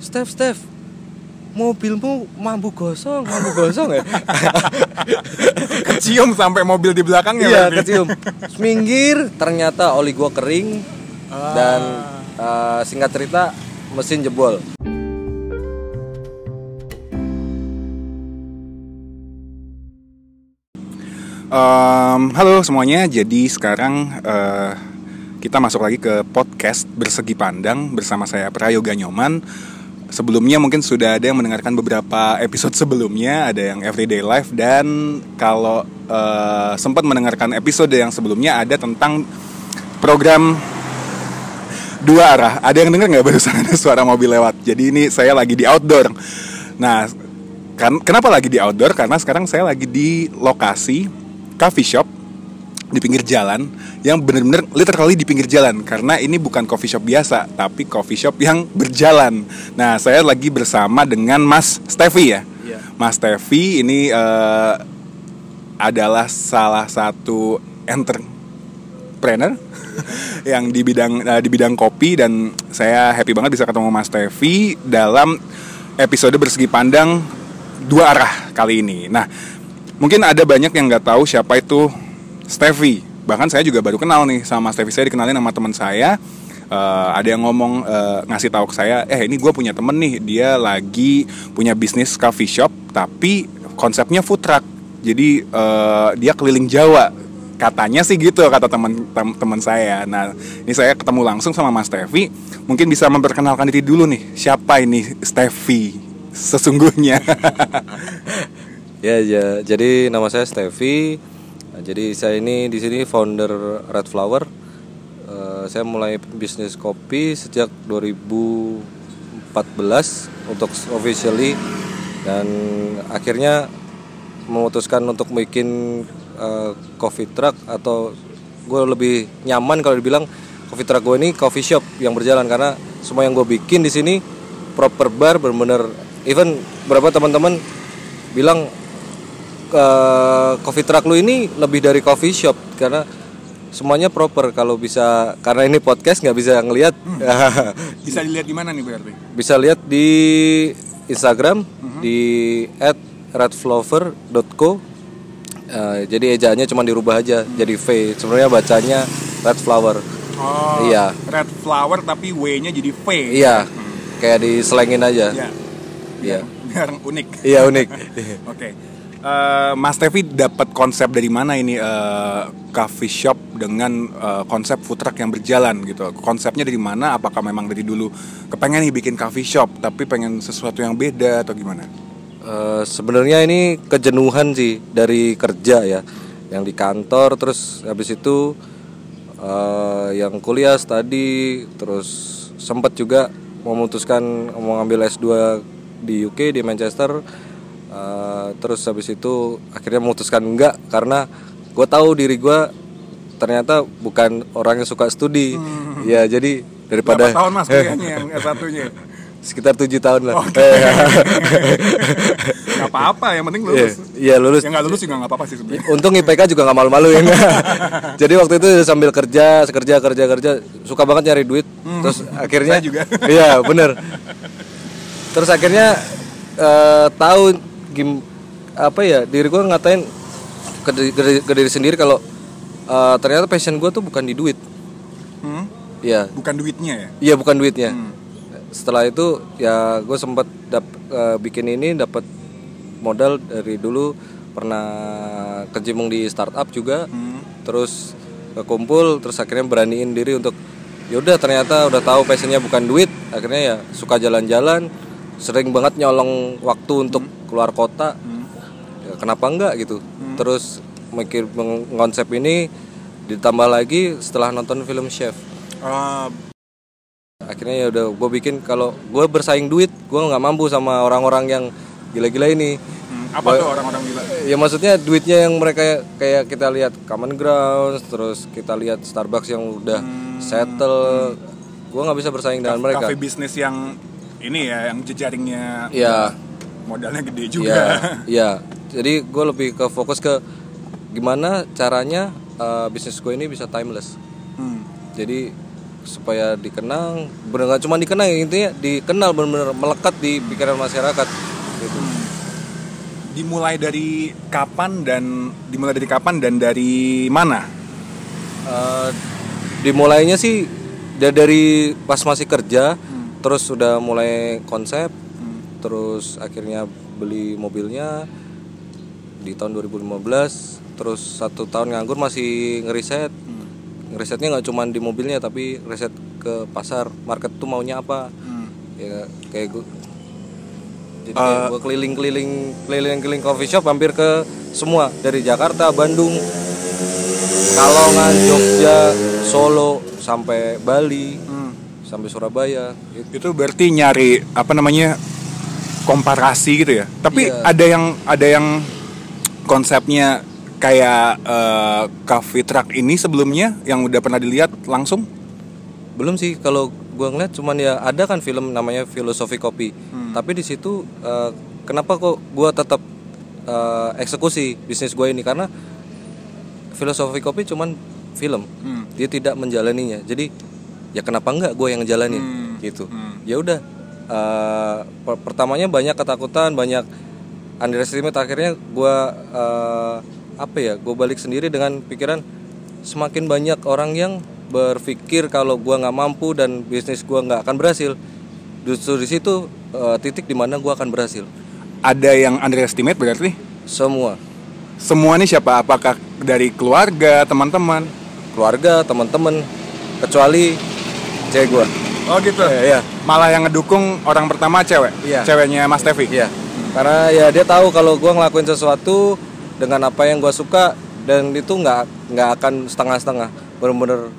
Steph Steph mobilmu mampu gosong mampu gosong ya Kecium sampai mobil di belakangnya. iya kecium minggir ternyata oli gua kering Ah. dan eh, singkat cerita mesin jebol Em, halo semuanya, jadi sekarang eh, kita masuk lagi ke podcast Bersegi Pandang bersama saya Prayoga Nyoman. Sebelumnya mungkin sudah ada yang mendengarkan beberapa episode sebelumnya, ada yang Everyday Life dan kalau eh, sempat mendengarkan episode yang sebelumnya ada tentang program dua arah. Ada yang dengar nggak barusan ada suara mobil lewat? Jadi ini saya lagi di outdoor. Nah, kan kenapa lagi di outdoor? Karena sekarang saya lagi di lokasi coffee shop di pinggir jalan yang benar-benar literally di pinggir jalan karena ini bukan coffee shop biasa tapi coffee shop yang berjalan. Nah, saya lagi bersama dengan Mas Stevi ya. Iya. Mas Stevi ini eh, adalah salah satu entrepreneur yang di bidang eh, di bidang kopi dan saya happy banget bisa ketemu Mas Tevi dalam episode bersegi pandang dua arah kali ini. Nah, mungkin ada banyak yang nggak tahu siapa itu Stevi. Bahkan saya juga baru kenal nih sama Stevi. Saya dikenalin sama teman saya. Eh, ada yang ngomong eh, ngasih tahu ke saya, eh ini gue punya temen nih, dia lagi punya bisnis coffee shop, tapi konsepnya food truck. Jadi eh, dia keliling Jawa katanya sih gitu kata teman tem- teman saya. Nah, ini saya ketemu langsung sama Mas Stevi. Mungkin bisa memperkenalkan diri dulu nih. Siapa ini Stevi sesungguhnya? Ya, ya. Jadi nama saya Stevi. Nah, Jadi saya ini di sini founder Red Flower. Eh, saya mulai bisnis kopi sejak 2014 untuk officially dan akhirnya memutuskan untuk bikin eh, coffee truck atau gue lebih nyaman kalau dibilang coffee truck gue ini coffee shop yang berjalan karena semua yang gue bikin di sini proper bar bener-bener even beberapa teman-teman bilang eh, coffee truck lu ini lebih dari coffee shop karena semuanya proper. Kalau bisa karena ini podcast nggak bisa ngelihat. Bisa dilihat di mana nih berarti? bisa lihat di Instagram di @redflower.co Eh, jadi ejaannya cuma dirubah aja jadi V. Sebenarnya bacanya red flower Oh, Iya. Red flower tapi W-nya jadi V. iya. Kayak diselengin aja. Ya, iya. Biar unik. iya unik. Oke. Eh, Mas Tevi dapat konsep dari mana ini eh, coffee shop dengan eh, konsep food truck yang berjalan gitu? Konsepnya dari mana? Apakah memang dari dulu kepengen nih bikin coffee shop tapi pengen sesuatu yang beda atau gimana? Eh, sebenarnya ini kejenuhan sih dari kerja ya yang di kantor terus habis itu eh, yang kuliah tadi terus sempat juga memutuskan mau ngambil S2 di UK di Manchester Eh, terus habis itu akhirnya memutuskan enggak karena gue tahu diri gue ternyata bukan orang yang suka studi ya jadi daripada Berapa tahun mas kuliahnya yang S1-nya? sekitar tujuh tahun lah Gak apa-apa, yang penting Iya, lulus. iya lulus Yang gak lulus juga gak apa-apa sih sebenarnya. Untung IPK juga nggak malu-maluin. Jadi waktu itu sambil kerja, kerja, kerja, kerja, suka banget nyari duit. Terus akhirnya Hmm. Saya juga. Iya bener. Terus akhirnya eh, tahu gim apa ya diri gue ngatain ke, diri- ke ke diri sendiri kalau eh, ternyata passion gue tuh bukan di duit. Hmm? Iya, Bukan duitnya ya? iya bukan duitnya. Hmm. Setelah itu ya gue sempat dap- eh, bikin ini dapat modal dari dulu pernah kecimpung di startup juga Hmm. terus kekumpul terus akhirnya beraniin diri untuk yaudah ternyata udah tahu passionnya bukan duit akhirnya ya suka jalan-jalan sering banget nyolong waktu untuk keluar kota Hmm. ya, kenapa enggak gitu. Terus mikir meng- konsep ini ditambah lagi setelah nonton film chef. Ah, akhirnya ya udah gue bikin kalau gue bersaing duit gue nggak mampu sama orang-orang yang gila-gila ini. Hmm, apa tuh orang-orang gila? ya maksudnya duitnya yang mereka kayak kita lihat Common Grounds terus kita lihat Starbucks yang udah settle. Gue nggak bisa bersaing dengan mereka. Cafe bisnis yang ini ya, yang jejaringnya ya modalnya gede ya juga. ya jadi gue lebih ke fokus ke gimana caranya uh, bisnis gue ini bisa timeless. Hmm. jadi supaya dikenang bener nggak cuma dikenang intinya dikenal benar-benar melekat di pikiran masyarakat gitu. Dimulai dari kapan dan dimulai dari kapan dan dari mana? Eh, dimulainya sih da- dari pas masih kerja terus sudah mulai konsep terus akhirnya beli mobilnya di tahun 2015 terus satu tahun nganggur masih ngeriset. Ngerisetnya nggak cuma di mobilnya tapi riset ke pasar. Market tuh maunya apa? Ya kayak gue jadi kayak gue keliling-keliling keliling-keliling coffee shop hampir ke semua. Dari Jakarta Bandung Kalongan Jogja Solo sampai Bali sampai Surabaya. Itu berarti nyari apa namanya komparasi gitu ya. Tapi Iya. ada yang ada yang konsepnya kayak coffee truck ini sebelumnya yang udah pernah dilihat langsung? Belum sih kalau gua ngeliat cuman ya ada kan film namanya filosofi kopi. Tapi di situ eh, kenapa kok gua tetap eh, eksekusi bisnis gue ini? Karena filosofi kopi cuman film. Dia tidak menjalaninya. Jadi ya kenapa enggak gue yang ngejalanin? Gitu. Ya udah eh, per- pertamanya banyak ketakutan banyak underestimate. Akhirnya gue apa ya gue balik sendiri dengan pikiran semakin banyak orang yang berpikir kalau gua nggak mampu dan bisnis gua nggak akan berhasil. Justru di situ eh, titik di mana gua akan berhasil. Ada yang underestimate berarti? Semua. Semua ini siapa? Apakah dari keluarga teman-teman? Keluarga teman-teman. Kecuali cewek gua oh gitu Iya, iya. malah yang ngedukung orang pertama cewek Iya. ceweknya Mas Tevi Iya. Karena ya dia tahu kalau gua ngelakuin sesuatu dengan apa yang gua suka dan itu nggak nggak akan setengah-setengah, bener-bener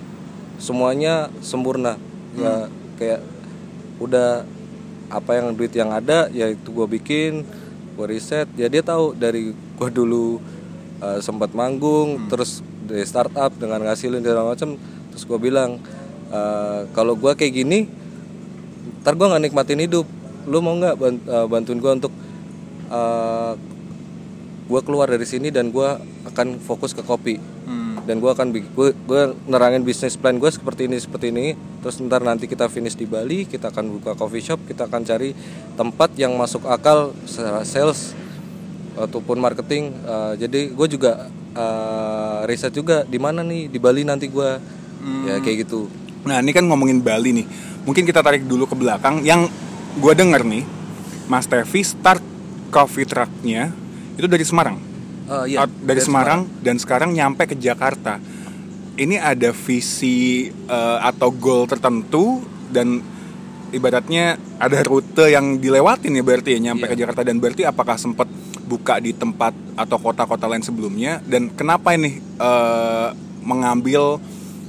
semuanya sempurna. Ya kayak udah apa yang duit yang ada ya itu gua bikin, gua riset. Ya dia tahu dari gua dulu eh, sempat manggung, terus dari startup dengan ngasilin segala macam, terus gua bilang eh, kalau gua kayak gini ntar gue nggak nikmatin hidup. Lu mau nggak eh, bantuin gue untuk gue keluar dari sini dan gue akan fokus ke kopi. Dan gue akan gue gue nerangin bisnis plan gue seperti ini seperti ini. Terus ntar nanti kita finish di Bali kita akan buka coffee shop kita akan cari tempat yang masuk akal secara sales ataupun marketing. Eh, jadi gue juga eh, riset juga di mana nih di Bali nanti gue ya kayak gitu Nah ini kan ngomongin Bali nih. Mungkin kita tarik dulu ke belakang. Yang gue denger nih Mas Tevi start coffee trucknya Itu dari Semarang. Eh, iya, Out- dari, Semarang, Dan sekarang nyampe ke Jakarta. Ini ada visi eh, Atau goal tertentu Dan ibaratnya ada rute yang dilewatin ya berarti ya Nyampe Iya. ke Jakarta. Dan berarti apakah sempat buka di tempat Atau kota-kota lain sebelumnya? Dan kenapa ini eh, Mengambil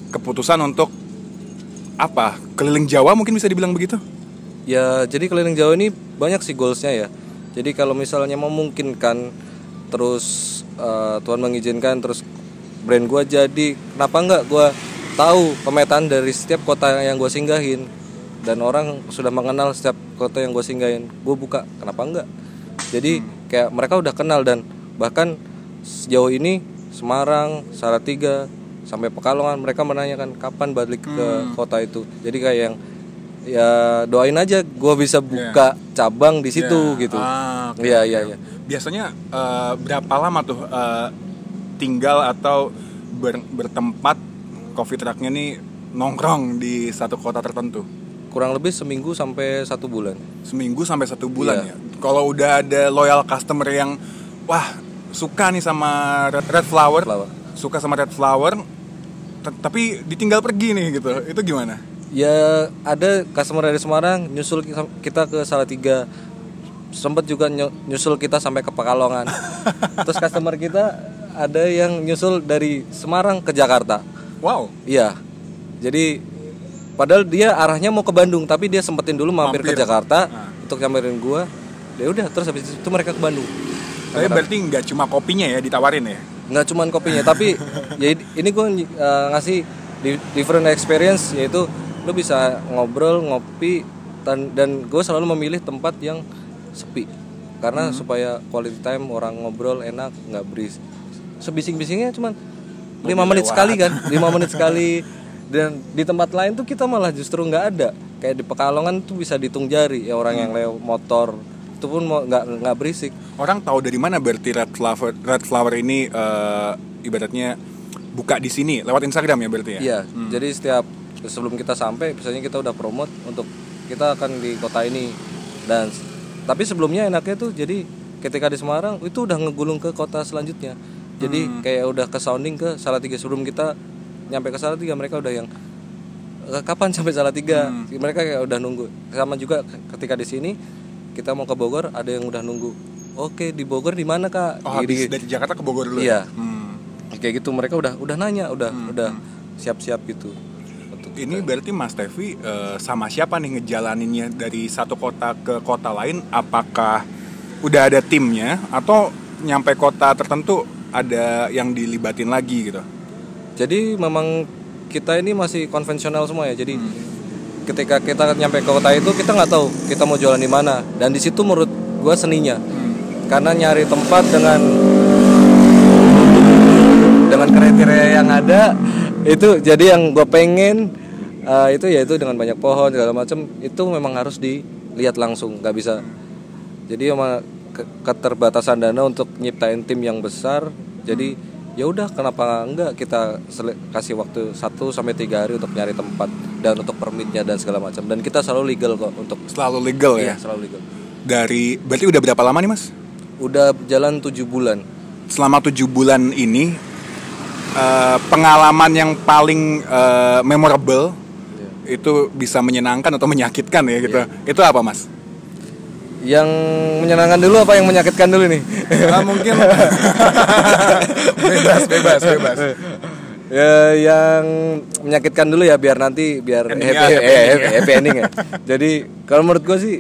keputusan untuk apa? Keliling Jawa mungkin bisa dibilang begitu? Ya, jadi keliling Jawa ini banyak sih goalsnya ya. Jadi kalau misalnya memungkinkan, terus eh, Tuhan mengizinkan, terus brand gua jadi, kenapa nggak gua tahu pemetaan dari setiap kota yang gua singgahin? Dan orang sudah mengenal setiap kota yang gue singgahin, gue buka, kenapa enggak? Jadi kayak mereka udah kenal dan bahkan sejauh ini Semarang, Salatiga, sampai Pekalongan mereka menanyakan kapan balik ke kota itu. Jadi kayak yang ya doain aja gue bisa buka cabang di situ gitu. Ah, Iya oke. iya iya. biasanya eh, berapa lama tuh eh, tinggal atau ber- bertempat coffee trucknya nih nongkrong di satu kota tertentu Kurang lebih seminggu sampai satu bulan. seminggu sampai satu bulan Iya. ya kalau udah ada loyal customer yang wah suka nih sama red, red flower, Flower. Suka sama red flower tapi ditinggal pergi nih gitu itu gimana Ya ada customer dari Semarang nyusul ki- kita ke Salatiga sempet juga nyu- nyusul kita sampai ke Pekalongan. Terus customer kita ada yang nyusul dari Semarang ke Jakarta. wow Iya. Jadi padahal dia arahnya mau ke Bandung tapi dia sempetin dulu mampir, ke Mampir. Jakarta Nah. untuk nyamperin gua. Ya udah terus habis itu mereka ke Bandung. tapi berarti nggak cuma kopinya ya ditawarin ya nggak cuman kopinya tapi ya ini gue ngasih di- different experience yaitu lu bisa ngobrol ngopi dan, dan gue selalu memilih tempat yang sepi. Karena supaya quality time orang ngobrol enak nggak beris sebising bisingnya cuman lima menit sekali kan lima menit sekali. Dan di tempat lain tuh kita malah justru nggak ada. Kayak di Pekalongan tuh bisa dihitung jari ya orang yang lewat motor itu pun mau nggak nggak berisik Orang tahu dari mana berarti Red Flower Red Flower ini eh, ibaratnya buka di sini lewat Instagram ya berarti ya? Iya, jadi setiap sebelum kita sampai, misalnya kita udah promote untuk kita akan di kota ini dan tapi sebelumnya enaknya tuh jadi ketika di Semarang itu udah ngegulung ke kota selanjutnya. Jadi kayak udah ke sounding ke Salatiga sebelum kita nyampe ke Salatiga mereka udah yang "Eh, kapan sampai Salatiga? Mereka kayak udah nunggu. Sama juga ketika di sini kita mau ke Bogor ada yang udah nunggu. Oke, di Bogor di mana, Kak? Oh habis Di- dari Jakarta ke Bogor dulu. Iya. ya? Hmm. kayak gitu mereka udah udah nanya, udah udah siap-siap gitu. Untuk Ini berarti Mas Tevi eh, sama siapa nih ngejalaninnya dari satu kota ke kota lain? Apakah udah ada timnya atau nyampe kota tertentu ada yang dilibatin lagi gitu? Jadi memang kita ini masih konvensional semua ya. Jadi ketika kita nyampe ke kota itu kita nggak tahu kita mau jualan di mana. Dan di situ menurut gua seninya. Karena nyari tempat dengan dengan kriteria yang ada itu jadi yang gue pengen eh, itu yaitu dengan banyak pohon segala macam itu memang harus dilihat langsung nggak bisa jadi emang ke- keterbatasan dana untuk nyiptain tim yang besar jadi ya udah kenapa enggak kita kasih waktu 1 sampai tiga hari untuk nyari tempat dan untuk permitnya dan segala macam dan kita selalu legal kok untuk Selalu legal iya, ya? selalu legal Dari berarti udah berapa lama nih Mas? udah jalan tujuh bulan Selama tujuh bulan ini eh, pengalaman yang paling eh, memorable itu bisa menyenangkan atau menyakitkan ya gitu. Itu apa Mas? yang menyenangkan dulu apa yang menyakitkan dulu nih Ah, mungkin bebas bebas bebas. Ya yang menyakitkan dulu ya biar nanti biar Endingnya happy, happy eh, ending happy, happy ending ya jadi kalau menurut gue sih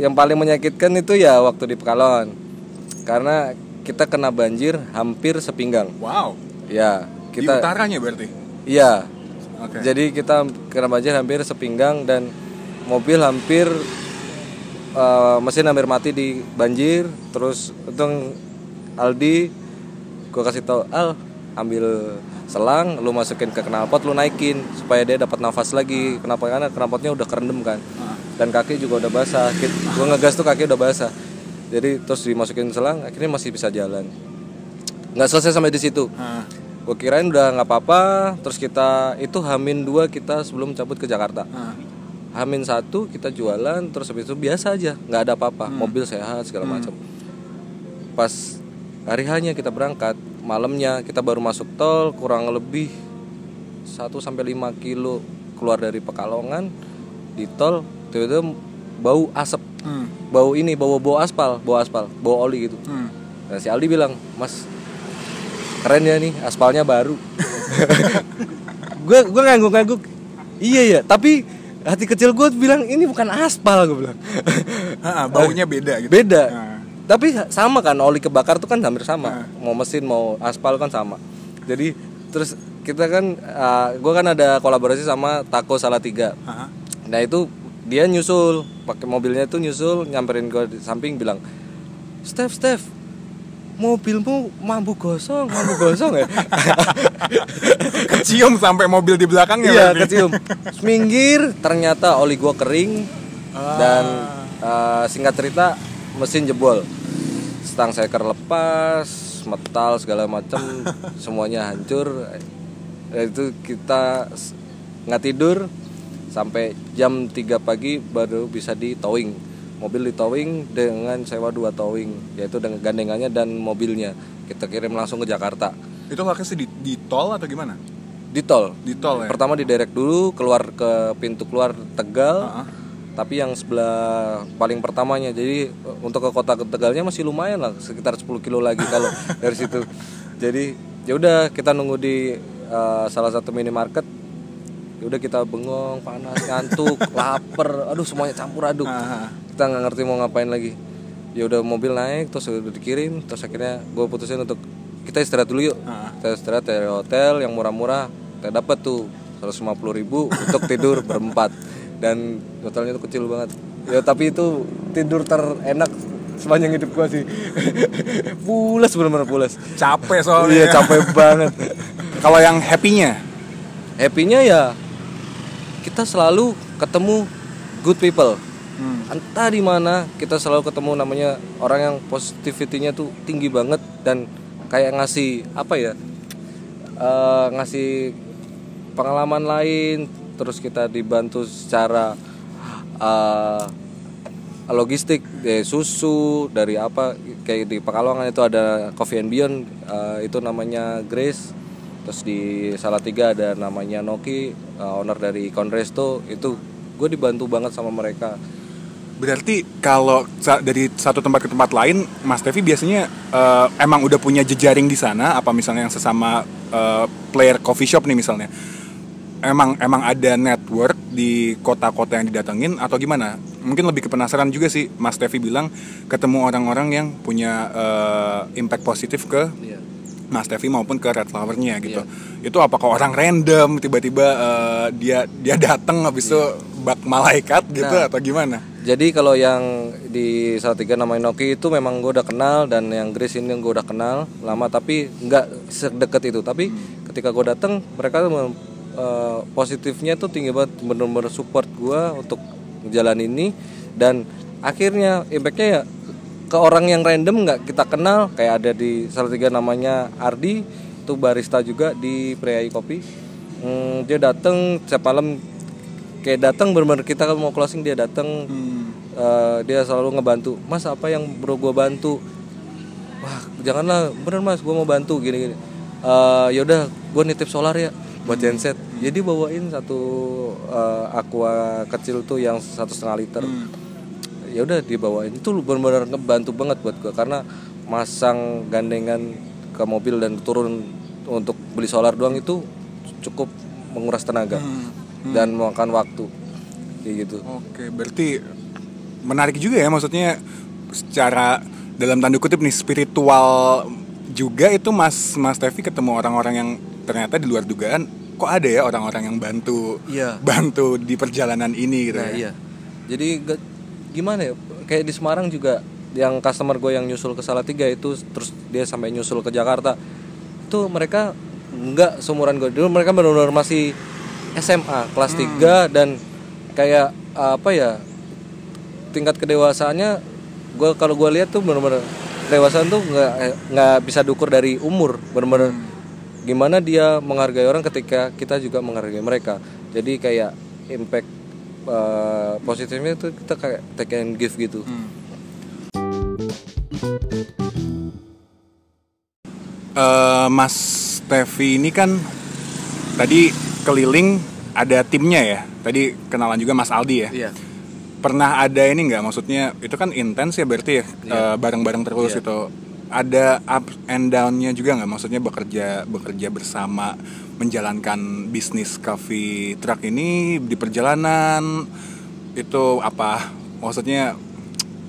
yang paling menyakitkan itu ya waktu di Pekalongan karena kita kena banjir hampir sepinggang Wow. ya Di kita utaranya berarti. iya Oke. jadi kita kena banjir hampir sepinggang dan mobil hampir eh, mesin hampir mati di banjir terus untung Aldi gue kasih tau Al ambil selang lu masukin ke knalpot lu naikin supaya dia dapat nafas lagi. Kenapa? Karena knalpotnya udah kerendam kan? Dan kaki juga udah basah. Gue ngegas tuh kaki udah basah. Jadi terus dimasukin selang akhirnya masih bisa jalan. Nggak selesai sampai di situ. Gue kirain udah nggak apa-apa. Terus kita itu hamin dua kita sebelum cabut ke Jakarta. Hamin satu kita jualan terus habis itu biasa aja. Nggak ada apa-apa. Mobil sehat segala macam. Pas hari hanya kita berangkat malamnya kita baru masuk tol kurang lebih 1 sampai 5 kilo keluar dari Pekalongan di tol tiba-tiba bau asap Hmm. bau ini bau bau aspal bau aspal bau oli gitu Hmm. Nah, si Aldi bilang, Mas, keren ya nih, aspalnya baru. gue gue ngangguk-ngangguk. Iya ya, tapi hati kecil gue bilang ini bukan aspal gue bilang. Ah, baunya beda gitu. Beda. Ah. Tapi sama kan, oli kebakar tuh kan hampir sama. Mau mesin mau aspal kan sama. Jadi terus kita kan, gue kan ada kolaborasi sama Taco Salatiga. Ah. Nah itu dia nyusul, pakai mobilnya tuh nyusul, nyamperin gue di samping bilang, Steph, Steph, mobilmu mampu gosong, mampu gosong ya. Kecium sampai mobil di belakangnya iya, berarti. kecium. Seminggir, ternyata oli gua kering dan uh, singkat cerita mesin jebol. Stang seker lepas, metal segala macam semuanya hancur. Eh, Itu kita nggak tidur sampai jam 3 pagi baru bisa di towing. Mobil di towing dengan sewa dua towing, yaitu dengan gandengannya dan mobilnya. Kita kirim langsung ke Jakarta. Itu lokasi di, di tol atau gimana? Di tol. Di tol ya. Pertama di direct dulu keluar ke pintu keluar Tegal. Ah. Tapi yang sebelah paling pertamanya. Jadi eh, untuk ke kota Tegalnya masih lumayan lah, sekitar 10 kilo lagi kalau dari situ. Jadi ya udah kita nunggu di eh, salah satu minimarket. Ya udah kita bengong, panas, ngantuk, lapar, aduh semuanya campur aduk. Ah. Kita nggak ngerti mau ngapain lagi. Ya udah mobil naik, terus udah dikirim, terus akhirnya gue putusin untuk kita istirahat dulu yuk. Ah. Kita istirahat dari hotel yang murah-murah. Kita dapat tuh 150 ribu untuk tidur berempat dan hotelnya tuh kecil banget. Ya tapi itu tidur terenak sepanjang hidup gua sih. pulas bener-bener pulas. Capek soalnya. Iya capek banget. Kalau yang happy-nya? happy-nya ya kita selalu ketemu good people Hmm. entah di mana kita selalu ketemu namanya orang yang positivity-nya tuh tinggi banget dan kayak ngasih apa ya eh, ngasih pengalaman lain terus kita dibantu secara eh, logistik dari susu dari apa kayak di Pekalongan itu ada Coffee and Beyond eh, itu namanya Grace. Terus di Salatiga ada namanya Noki eh, owner dari Conresto. Itu gue dibantu banget sama mereka. Berarti kalau dari satu tempat ke tempat lain, Mas Tevi biasanya eh, emang udah punya jejaring di sana, apa misalnya yang sesama eh, player coffee shop nih misalnya, emang emang ada network di kota-kota yang didatengin atau gimana? Mungkin lebih ke penasaran juga sih, Mas Tevi bilang ketemu orang-orang yang punya eh, impact positif ke Mas Tevi maupun ke Red Flower-nya gitu. Itu apakah orang random tiba-tiba eh, dia dia datang habis itu bak malaikat gitu Nah. atau gimana? Jadi kalau yang di Salatiga namanya Noki itu memang gue udah kenal dan yang Grace ini gue udah kenal lama tapi nggak sedekat itu. Tapi ketika gue datang mereka eh, positifnya tuh tinggi banget bener-bener support gue untuk jalan ini. Dan akhirnya impactnya ya ke orang yang random nggak kita kenal kayak ada di Salatiga namanya Ardi itu barista juga di Priai Kopi. Hmm, dia datang setiap malam kayak datang benar-benar kita mau closing dia datang Eh, dia selalu ngebantu mas apa yang bro gue bantu? Wah janganlah bener mas gue mau bantu gini gini Eh, yaudah gue nitip solar ya buat genset jadi bawain satu eh, aqua kecil tuh yang satu setengah liter. Ya udah dibawain. Itu benar-benar ngebantu banget buat gue karena masang gandengan ke mobil dan turun untuk beli solar doang itu cukup menguras tenaga dan memakan waktu. Kayak gitu. Oke, berarti menarik juga ya maksudnya secara dalam tanda kutip nih spiritual juga itu Mas Mas Tevi ketemu orang-orang yang ternyata di luar dugaan kok ada ya orang-orang yang bantu Iya. bantu di perjalanan ini gitu Nah ya. iya, jadi gimana ya? Kayak di Semarang juga yang customer gue yang nyusul ke Salatiga itu terus dia sampai nyusul ke Jakarta itu mereka nggak seumuran gue dulu mereka benar-benar masih SMA kelas 3 dan kayak apa ya tingkat kedewasaannya gue kalau gue lihat tuh benar-benar kedewasaan tuh nggak nggak bisa diukur dari umur benar-benar gimana dia menghargai orang ketika kita juga menghargai mereka. Jadi kayak impact eh, positifnya itu kita kayak take and give gitu. Eh, Mas Tevi ini kan tadi keliling ada timnya ya. Tadi kenalan juga Mas Aldi ya. iya. Pernah ada ini nggak? Maksudnya itu kan intens ya berarti ya? Eh, bareng-bareng terus Iya. itu ada up and downnya juga nggak? Maksudnya bekerja bekerja bersama menjalankan bisnis coffee truck ini di perjalanan? Itu apa? Maksudnya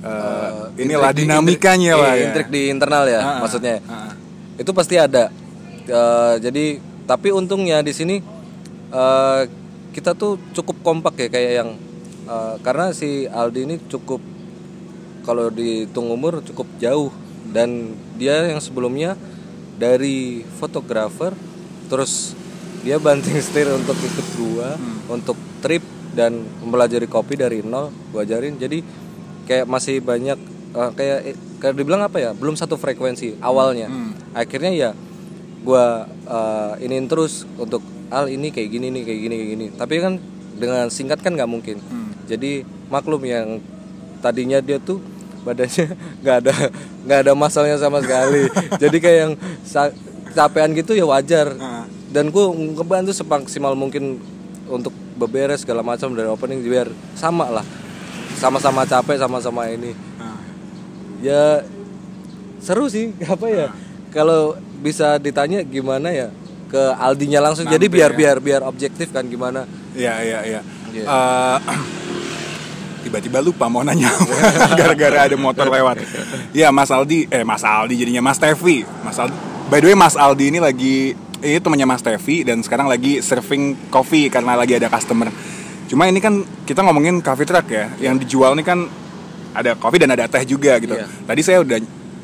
eh, inilah Intrik di- dinamikanya intrik- lah iya, ya. intrik di internal ya ah, maksudnya. ah. itu pasti ada. Eh, jadi tapi untungnya di sini eh, kita tuh cukup kompak ya kayak yang eh, karena si Aldi ini cukup kalau dihitung umur cukup jauh dan dia yang sebelumnya dari fotografer terus dia banting setir untuk ikut gua untuk trip dan mempelajari kopi dari nol gua ajarin. Jadi kayak masih banyak eh, kayak eh, kayak dibilang apa ya belum satu frekuensi awalnya. Akhirnya ya gua eh, iniin terus untuk al ini kayak gini nih kayak gini kayak gini. Tapi kan dengan singkat kan nggak mungkin. Jadi maklum yang tadinya dia tuh badannya nggak ada nggak ada masalahnya sama sekali jadi kayak yang capean gitu ya wajar Ah. dan gue ngebantu semaksimal mungkin untuk beberes segala macam dari opening biar sama lah sama-sama capek sama-sama ini Ah. ya seru sih apa ya kalau bisa ditanya gimana ya ke Aldinya langsung jadi Nanti biar ya. biar biar objektif kan gimana Iya iya iya. Iya. Eh, tiba-tiba lupa mau nanya apa, gara-gara ada motor lewat. Iya Mas Aldi, eh Mas Aldi jadinya Mas Tevi. Mas Aldi. By the way Mas Aldi ini lagi ini temannya Mas Tevi dan sekarang lagi serving coffee karena lagi ada customer. Cuma ini kan kita ngomongin coffee truck ya, yang dijual ini kan ada kopi dan ada teh juga gitu. Iya. Tadi saya udah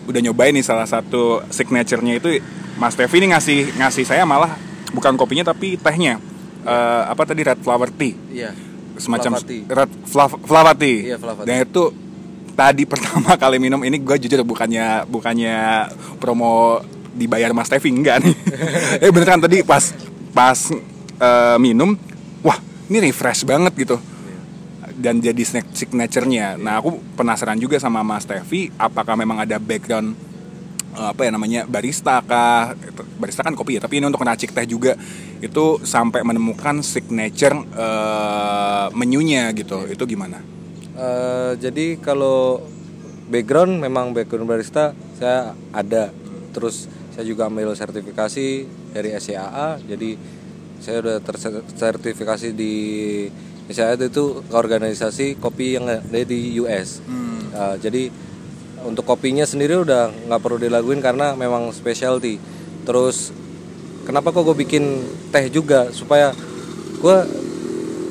udah nyobain nih salah satu signaturenya itu Mas Tevi ini ngasih ngasih saya malah bukan kopinya tapi tehnya. eh, apa tadi red flower tea Iya. Semacam Flavati. red flav- flavati. Iya, flavati. Dan itu tadi pertama kali minum ini gue jujur bukannya bukannya promo dibayar Mas Tevi enggak nih. eh beneran tadi pas pas eh, minum, wah ini refresh banget gitu. Dan jadi snack signature-nya. Nah aku penasaran juga sama Mas Tevi, apakah memang ada background apa ya namanya barista kah barista kan kopi ya tapi ini untuk ngeracik teh juga itu sampai menemukan signature eh, menunya gitu itu gimana Eh, jadi kalau background memang background barista saya ada. Terus saya juga ambil sertifikasi dari SCAA. Jadi saya udah tersertifikasi di SCAA itu organisasi kopi yang ada di US. Eh, jadi untuk kopinya sendiri udah nggak perlu dilaguin karena memang specialty. Terus kenapa kok gue bikin teh juga? Supaya gue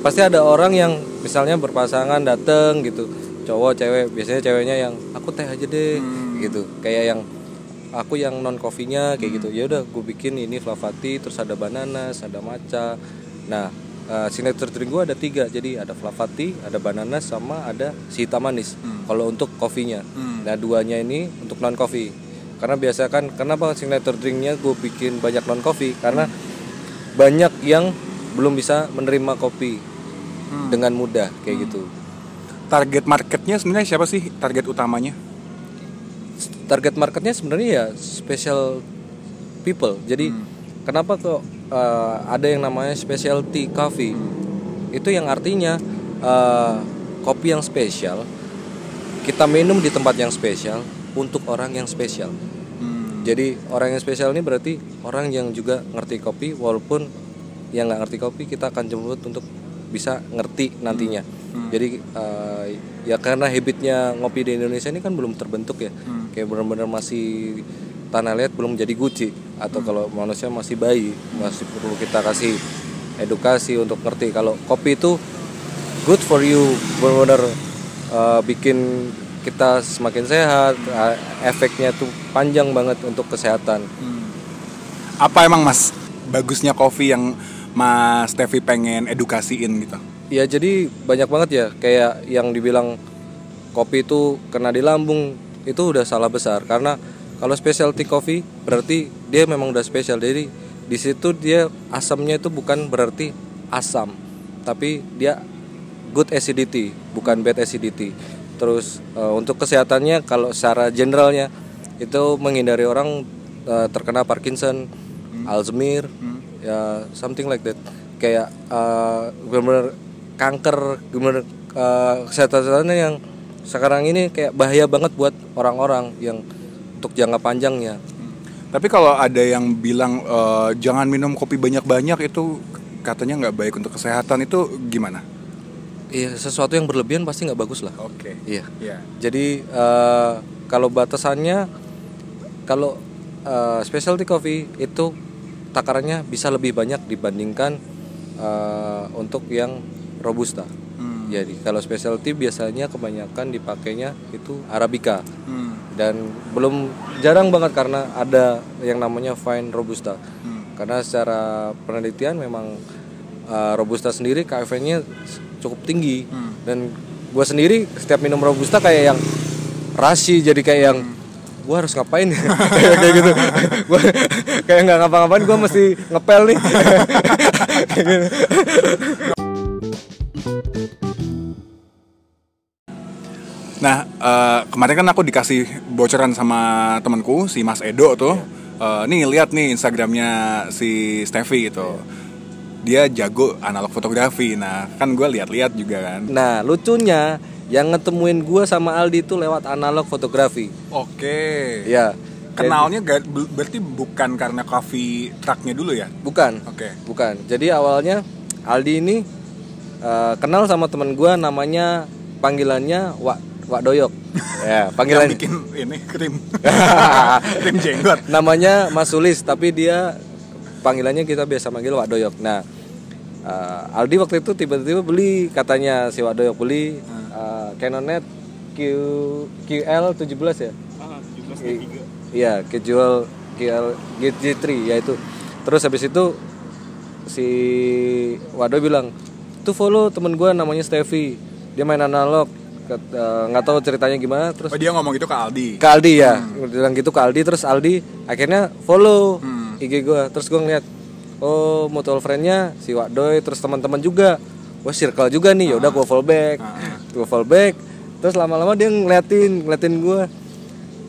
pasti ada orang yang misalnya berpasangan dateng gitu. Cowok cewek biasanya ceweknya yang aku teh aja deh gitu. Kayak yang aku yang non coffee-nya kayak gitu. Ya udah gue bikin ini flavati terus ada bananas ada matcha. Nah eh, signature drink gue ada tiga. Jadi ada flavati ada bananas sama ada si hitam manis. Kalau untuk kopinya nah duanya ini untuk non coffee karena biasa kan kenapa signature drinknya gue bikin banyak non coffee karena banyak yang belum bisa menerima kopi dengan mudah kayak gitu. target marketnya sebenarnya siapa sih? Target utamanya? Target marketnya sebenarnya ya special people. Jadi kenapa kok uh, ada yang namanya specialty coffee? Itu yang artinya uh, kopi yang spesial kita minum di tempat yang spesial untuk orang yang spesial. Jadi orang yang spesial ini berarti orang yang juga ngerti kopi walaupun yang nggak ngerti kopi kita akan jemput untuk bisa ngerti nantinya. Jadi uh, ya karena habitnya ngopi di Indonesia ini kan belum terbentuk ya, kayak benar-benar masih tanah liat belum jadi guci atau kalau manusia masih bayi masih perlu kita kasih edukasi untuk ngerti kalau kopi itu good for you benar-benar uh, bikin kita semakin sehat uh, efeknya tuh panjang banget untuk kesehatan. Apa emang mas bagusnya kopi yang mas Tevi pengen edukasiin gitu? Ya jadi banyak banget ya kayak yang dibilang kopi itu kena di lambung itu udah salah besar. Karena kalau specialty coffee berarti dia memang udah spesial jadi di situ dia asamnya itu bukan berarti asam tapi dia good acidity bukan bad acidity. Terus eh, untuk kesehatannya kalau secara generalnya itu menghindari orang eh, terkena Parkinson Alzheimer ya something like that. Kayak eh, benar-benar kanker benar kesehatan-kesehatannya yang sekarang ini kayak bahaya banget buat orang-orang yang untuk jangka panjangnya. Tapi kalau ada yang bilang eh, jangan minum kopi banyak-banyak itu katanya nggak baik untuk kesehatan itu gimana? Iya sesuatu yang berlebihan pasti nggak bagus lah. Oke. Iya. Ya Jadi eh, kalau batasannya kalau eh, specialty coffee itu takarannya bisa lebih banyak dibandingkan eh, untuk yang robusta. Hmm. Jadi kalau specialty biasanya kebanyakan dipakainya itu arabica. Hmm. Dan belum jarang banget karena ada yang namanya fine robusta. Karena secara penelitian memang eh, robusta sendiri KFN-nya cukup tinggi. Dan gue sendiri setiap minum robusta kayak yang rasi jadi kayak yang gue harus ngapain ya? kayak gitu. Gue kayak nggak ngapa-ngapain gue mesti ngepel nih Nah, eh, kemarin kan aku dikasih bocoran sama temanku si Mas Edo tuh. Eh, nih lihat nih Instagramnya si Steffi gitu. Dia jago analog fotografi. Nah, kan gue lihat-lihat juga kan. nah lucunya yang ngetemuin gue sama Aldi itu lewat analog fotografi Oke. ya Kenalnya ber- berarti bukan karena coffee trucknya dulu ya? bukan Oke. Bukan. Jadi awalnya Aldi ini eh, kenal sama teman gua namanya panggilannya Wak Wak Doyok. ya, Yang panggilan bikin ini krim. krim jenggot. namanya Mas Sulis tapi dia panggilannya kita biasa manggil Wak Doyok. Nah, eh, Aldi waktu itu tiba-tiba beli katanya si Wak Doyok beli eh, Canonet Q QL 17 ya. I- Iya, kejual QL GT3 ya itu. Terus habis itu si Wado bilang tuh follow temen gue namanya Stevie dia main analog Eh, nggak tahu ceritanya gimana terus Oh dia ngomong itu ke Aldi. ke Aldi ya. Bilang gitu ke Aldi terus Aldi akhirnya follow IG gue terus gue ngeliat oh mutual friendnya si Wadoy terus teman-teman juga. Wah circle juga nih yaudah gue follow back. Gue follow back. Terus lama-lama dia ngeliatin ngeliatin gue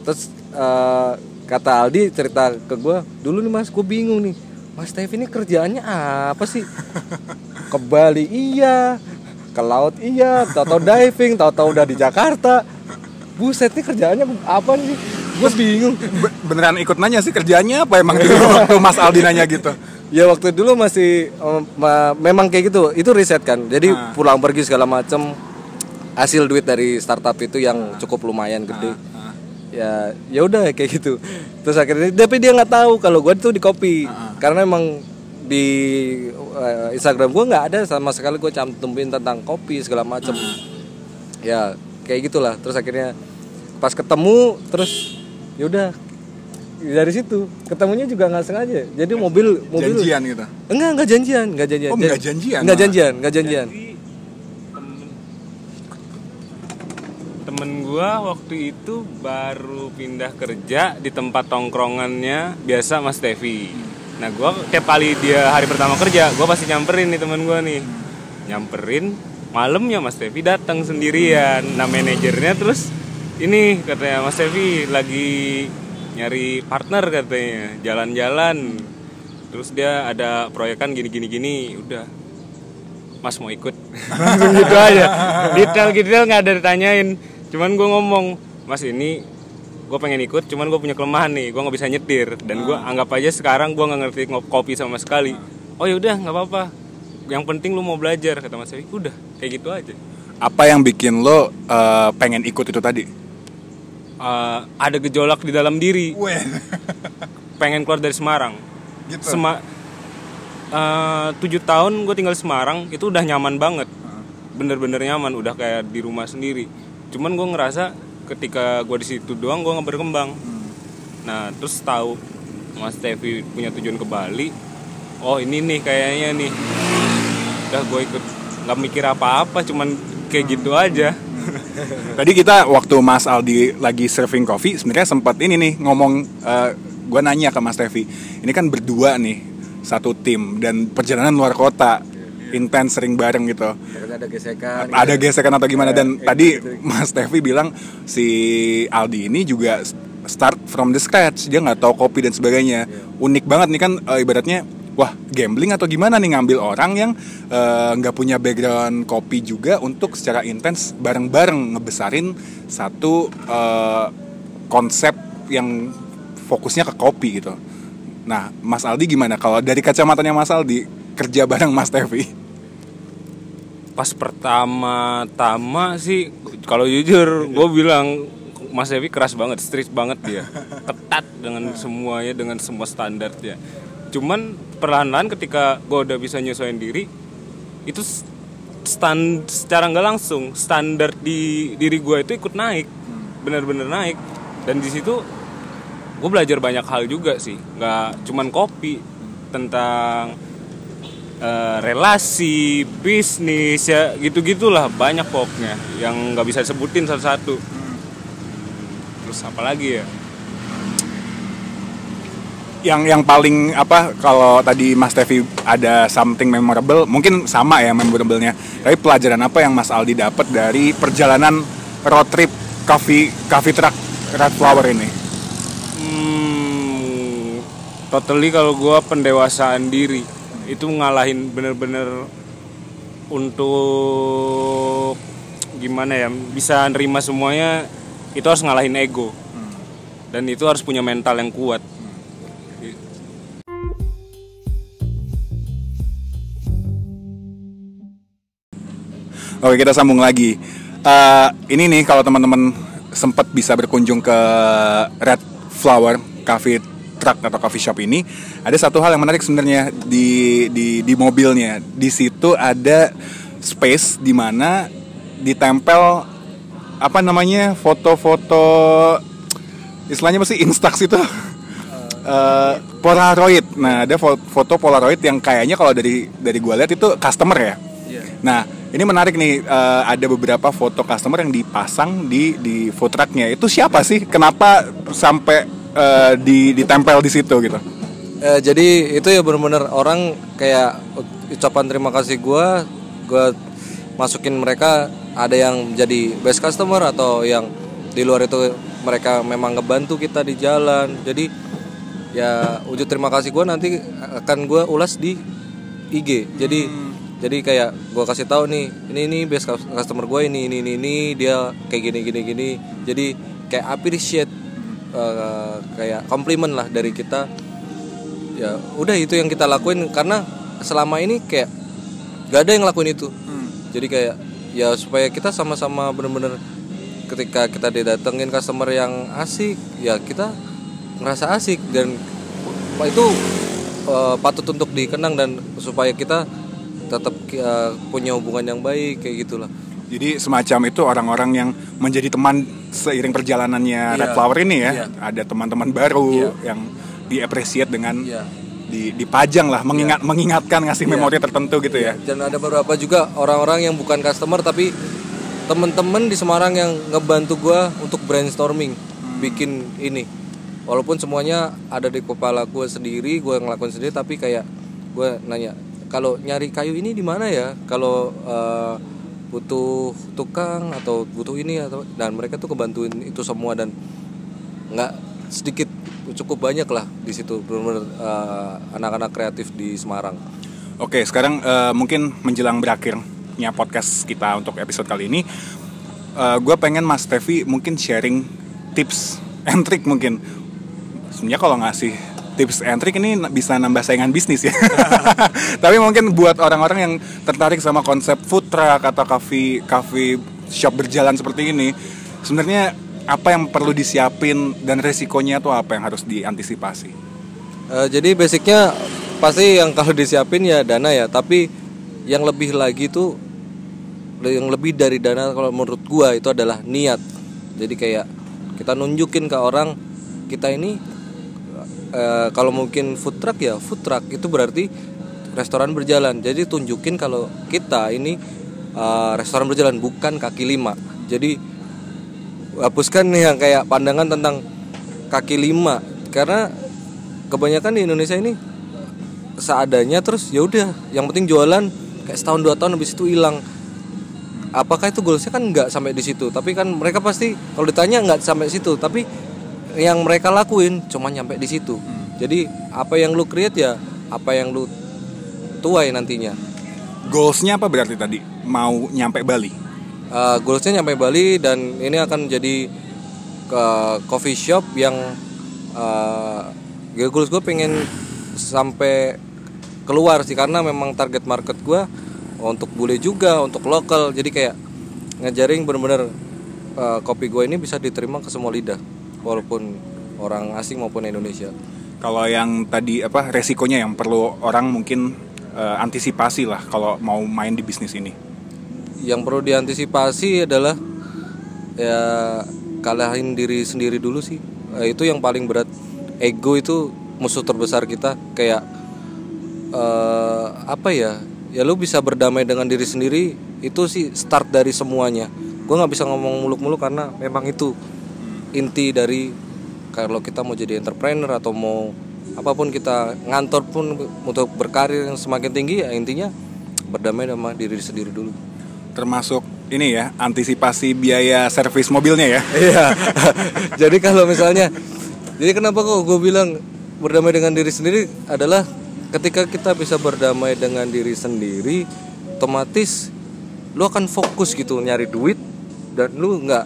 terus eh, kata Aldi cerita ke gue dulu nih mas gue bingung nih. Mas Tev ini kerjaannya apa sih? Ke Bali iya ke laut. Iya tahu-tahu diving tahu-tahu udah di Jakarta. Buset nih kerjaannya apa sih gue bingung. Be- beneran ikut nanya sih kerjanya apa emang dulu waktu Mas Aldi nanya gitu. ya waktu dulu masih em, ma- memang kayak gitu. Itu riset kan. Jadi Ah. pulang pergi segala macem. Hasil duit dari startup itu yang cukup lumayan gede. Ah. ya ya udah kayak gitu. Terus akhirnya tapi dia nggak tahu kalau gue tuh di copy. Ah. karena emang di eh, Instagram gue nggak ada sama sekali. Gue cantumin tentang kopi segala macem. Ah. ya kayak gitulah. Terus akhirnya pas ketemu terus yaudah dari situ ketemunya juga nggak sengaja. Jadi mobil mobil Janjian gitu. enggak enggak janjian enggak janjian. Oh, nggak janjian? enggak janjian enggak janjian. Jadi, temen, temen gua waktu itu baru pindah kerja di tempat tongkrongannya biasa Mas Tevi. Nah gua tiap kali dia hari pertama kerja, gua pasti nyamperin nih temen gua nih, nyamperin malamnya Mas Tevi datang sendirian. Nah manajernya terus ini katanya Mas Tevi lagi nyari partner katanya, jalan-jalan. Terus dia ada proyekan gini-gini gini, udah. Mas mau ikut. Langsung gitu aja. Detail detail nggak ada ditanyain. Cuman gue ngomong Mas ini gue pengen ikut cuman gue punya kelemahan nih gue nggak bisa nyetir. Dan gue anggap aja sekarang gue nggak ngerti kopi sama sekali. Oh yaudah nggak apa-apa. Yang penting lu mau belajar kata Mas Ewi. Udah kayak gitu aja. Apa yang bikin lo eh, pengen ikut itu tadi? Eh, ada gejolak di dalam diri. Pengen keluar dari Semarang. Gitu. Sema eh, tujuh tahun gue tinggal di Semarang itu udah nyaman banget. Bener-bener nyaman udah kayak di rumah sendiri. Cuman gue ngerasa ketika gue di situ doang gue nggak berkembang. Nah terus tahu Mas Tevi punya tujuan ke Bali oh ini nih kayaknya nih. Udah gue ikut. Nggak mikir apa-apa cuman kayak gitu aja. Tadi kita waktu Mas Aldi lagi serving coffee sebenarnya sempat ini nih ngomong gue nanya ke Mas Tevi. Ini kan berdua nih satu tim dan perjalanan luar kota intens sering bareng gitu. Karena ada gesekan Ada gesekan atau gimana. Dan Ya, tadi gitu. Mas Tevi bilang si Aldi ini juga start from the scratch. Dia nggak tahu kopi dan sebagainya. Unik banget nih kan eh, ibaratnya wah gambling atau gimana nih ngambil orang yang eh, nggak punya background kopi juga untuk secara intens bareng-bareng ngebesarin satu eh, konsep yang fokusnya ke kopi gitu. Nah Mas Aldi gimana? Kalau dari kacamatanya Mas Aldi kerja bareng Mas Tevi pas pertama-tama sih kalau jujur gue bilang Mas Devi keras banget, strict banget dia, ketat dengan semuanya, dengan semua standar ya. Cuman perlahan-lahan ketika gue udah bisa nyesuaiin diri, itu stand secara nggak langsung standar di diri gue itu ikut naik, bener-bener naik. Dan di situ gue belajar banyak hal juga sih, nggak cuman kopi tentang eh, relasi, bisnis ya gitu gitulah banyak pokoknya yang nggak bisa disebutin satu-satu. Terus apa lagi ya? yang yang paling apa kalau tadi Mas Tevi ada something memorable mungkin sama ya memorablenya tapi pelajaran apa yang Mas Aldi dapat dari perjalanan road trip coffee coffee truck Red Flower ini Hmm, totally kalau gue pendewasaan diri itu ngalahin bener-bener untuk gimana ya bisa nerima semuanya itu harus ngalahin ego. Dan itu harus punya mental yang kuat. Oke kita sambung lagi. Eh, ini nih kalau teman-teman sempat bisa berkunjung ke Red Flower Coffee Truck atau coffee shop ini ada satu hal yang menarik sebenarnya di di di mobilnya di situ ada space di mana ditempel apa namanya foto-foto istilahnya apa sih instax itu eh, Polaroid. Nah, ada fo- foto Polaroid yang kayaknya kalau dari dari gue lihat itu customer ya. Iya. Nah, ini menarik nih. eh, ada beberapa foto customer yang dipasang di di food trucknya. Itu siapa sih? Kenapa sampai eh, di ditempel di situ gitu? Eh, jadi itu ya bener-bener orang kayak ucapan terima kasih gua gua masukin mereka ada yang jadi best customer atau yang di luar itu mereka memang ngebantu kita di jalan. Jadi ya wujud terima kasih gua nanti akan gua ulas di IG jadi jadi kayak gua kasih tahu nih ini ini best cus- customer gue ini ini ini ini dia kayak gini gini gini. Jadi kayak appreciate eh, kayak komplimen lah dari kita. Ya udah itu yang kita lakuin karena selama ini kayak gak ada yang ngelakuin itu. Jadi kayak ya supaya kita sama-sama bener-bener ketika kita didatengin customer yang asik ya kita ngerasa asik dan itu eh, patut untuk dikenang dan supaya kita tetap eh, punya hubungan yang baik kayak gitulah Jadi semacam itu orang-orang yang menjadi teman seiring perjalanannya Iya. Red Flower ini ya. Iya. Ada teman-teman baru Iya. yang diapresiat dengan Iya. di, dipajang lah, mengingat mengingatkan ngasih Iya. memori tertentu gitu ya. dan ada beberapa juga orang-orang yang bukan customer tapi temen-temen di Semarang yang ngebantu gua untuk brainstorming bikin ini walaupun semuanya ada di kepala gue sendiri gue ngelakuin sendiri tapi kayak gue nanya kalau nyari kayu ini di mana ya kalau eh, butuh tukang atau butuh ini atau dan mereka tuh kebantuin itu semua dan nggak sedikit cukup banyak lah di situ benar-benar eh, anak-anak kreatif di Semarang Oke, sekarang eh, mungkin menjelang berakhirnya podcast kita untuk episode kali ini, gue pengen Mas Tevi mungkin sharing tips and trick mungkin. Sebenarnya kalau ngasih tips and trick ini bisa nambah saingan bisnis ya. Tapi mungkin buat orang-orang yang tertarik sama konsep food truck atau coffee coffee shop berjalan seperti ini, sebenarnya apa yang perlu disiapin dan resikonya tuh apa yang harus diantisipasi? Eh, jadi basicnya pasti yang kalau disiapin ya dana ya, tapi yang lebih lagi tuh yang lebih dari dana kalau menurut gua itu adalah niat. Jadi kayak kita nunjukin ke orang kita ini eh, kalau mungkin food truck ya food truck itu berarti restoran berjalan. Jadi tunjukin kalau kita ini eh, restoran berjalan bukan kaki lima. Jadi hapuskan nih yang kayak pandangan tentang kaki lima. Karena kebanyakan di Indonesia ini seadanya terus ya udah yang penting jualan kayak setahun dua tahun habis itu hilang. Apakah itu goalsnya? Kan nggak sampai di situ. Tapi kan mereka pasti kalau ditanya nggak sampai situ. Tapi yang mereka lakuin cuma nyampe di situ. Jadi apa yang lu create ya apa yang lu tuai nantinya. Goalsnya apa berarti tadi? Mau nyampe Bali? uh, goalsnya nyampe Bali dan ini akan jadi ke coffee shop yang uh, ya goals gue pengen sampai keluar sih karena memang target market gue untuk bule juga untuk lokal. Jadi kayak ngejaring bener-bener uh, kopi gue ini bisa diterima ke semua lidah walaupun orang asing maupun Indonesia. Kalau yang tadi apa resikonya yang perlu orang mungkin eh, antisipasi lah kalau mau main di bisnis ini. yang perlu diantisipasi adalah ya kalahin diri sendiri dulu sih. Eh, itu yang paling berat. Ego itu musuh terbesar kita. Kayak eh, apa ya? Ya lu bisa berdamai dengan diri sendiri itu sih start dari semuanya. Gue nggak bisa ngomong muluk-muluk karena memang itu inti dari kalau kita mau jadi entrepreneur atau mau apa pun kita ngantor pun untuk berkarir yang semakin tinggi ya intinya berdamai sama diri sendiri dulu Termasuk ini ya antisipasi biaya servis mobilnya ya. Iya. jadi kalau misalnya, jadi kenapa kok gue bilang berdamai dengan diri sendiri adalah ketika kita bisa berdamai dengan diri sendiri, otomatis lu akan fokus gitu nyari duit dan lu nggak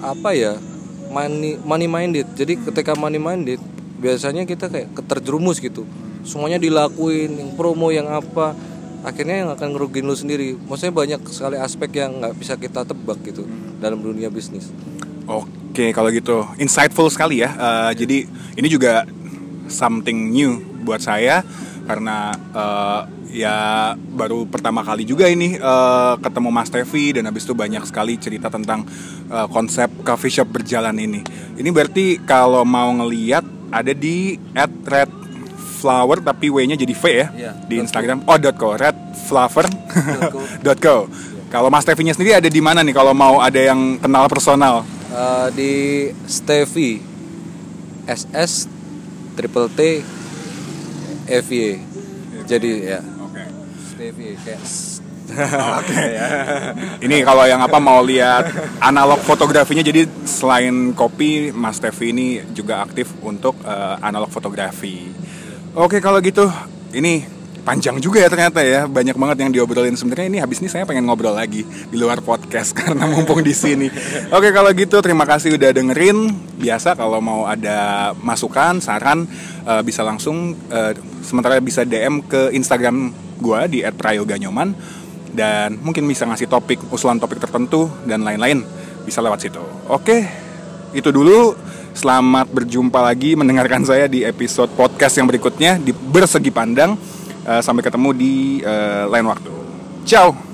apa ya money money minded. Jadi ketika money minded biasanya kita kayak keterjerumus gitu. Semuanya dilakuin, yang promo yang apa akhirnya yang akan ngerugiin lu sendiri. Maksudnya banyak sekali aspek yang nggak bisa kita tebak gitu dalam dunia bisnis. Oke kalau gitu insightful sekali ya. Eh, jadi ini juga something new buat saya karena eh, ya baru pertama kali juga ini eh, ketemu Mas Tevi dan habis itu banyak sekali cerita tentang eh, konsep coffee shop berjalan ini. Ini berarti kalau mau ngeliat ada di at red flower tapi w-nya jadi v ya Iya, di Instagram. Oh dot co. Red flower. Dot co. Kalau Mas Tevinya sendiri ada di mana nih kalau mau ada yang kenal personal? Eh, di Stevie SS triple T FY jadi ya. Oke. Stevie kayak s- Ini kalau yang apa mau lihat analog fotografinya jadi selain kopi Mas Tevi ini juga aktif untuk eh, analog fotografi. Oke kalau gitu ini panjang juga ya ternyata ya banyak banget yang diobrolin sebenarnya ini habis ini saya pengen ngobrol lagi di luar podcast karena mumpung di sini. Oke kalau gitu terima kasih udah dengerin. Biasa kalau mau ada masukan saran eh, bisa langsung eh, sementara bisa DM ke Instagram gua di @prayoganyoman dan mungkin bisa ngasih topik, usulan topik tertentu dan lain-lain bisa lewat situ. Oke, itu dulu. Selamat berjumpa lagi mendengarkan saya di episode podcast yang berikutnya di Bersegi Pandang. Eh, sampai ketemu di eh, lain waktu. Ciao.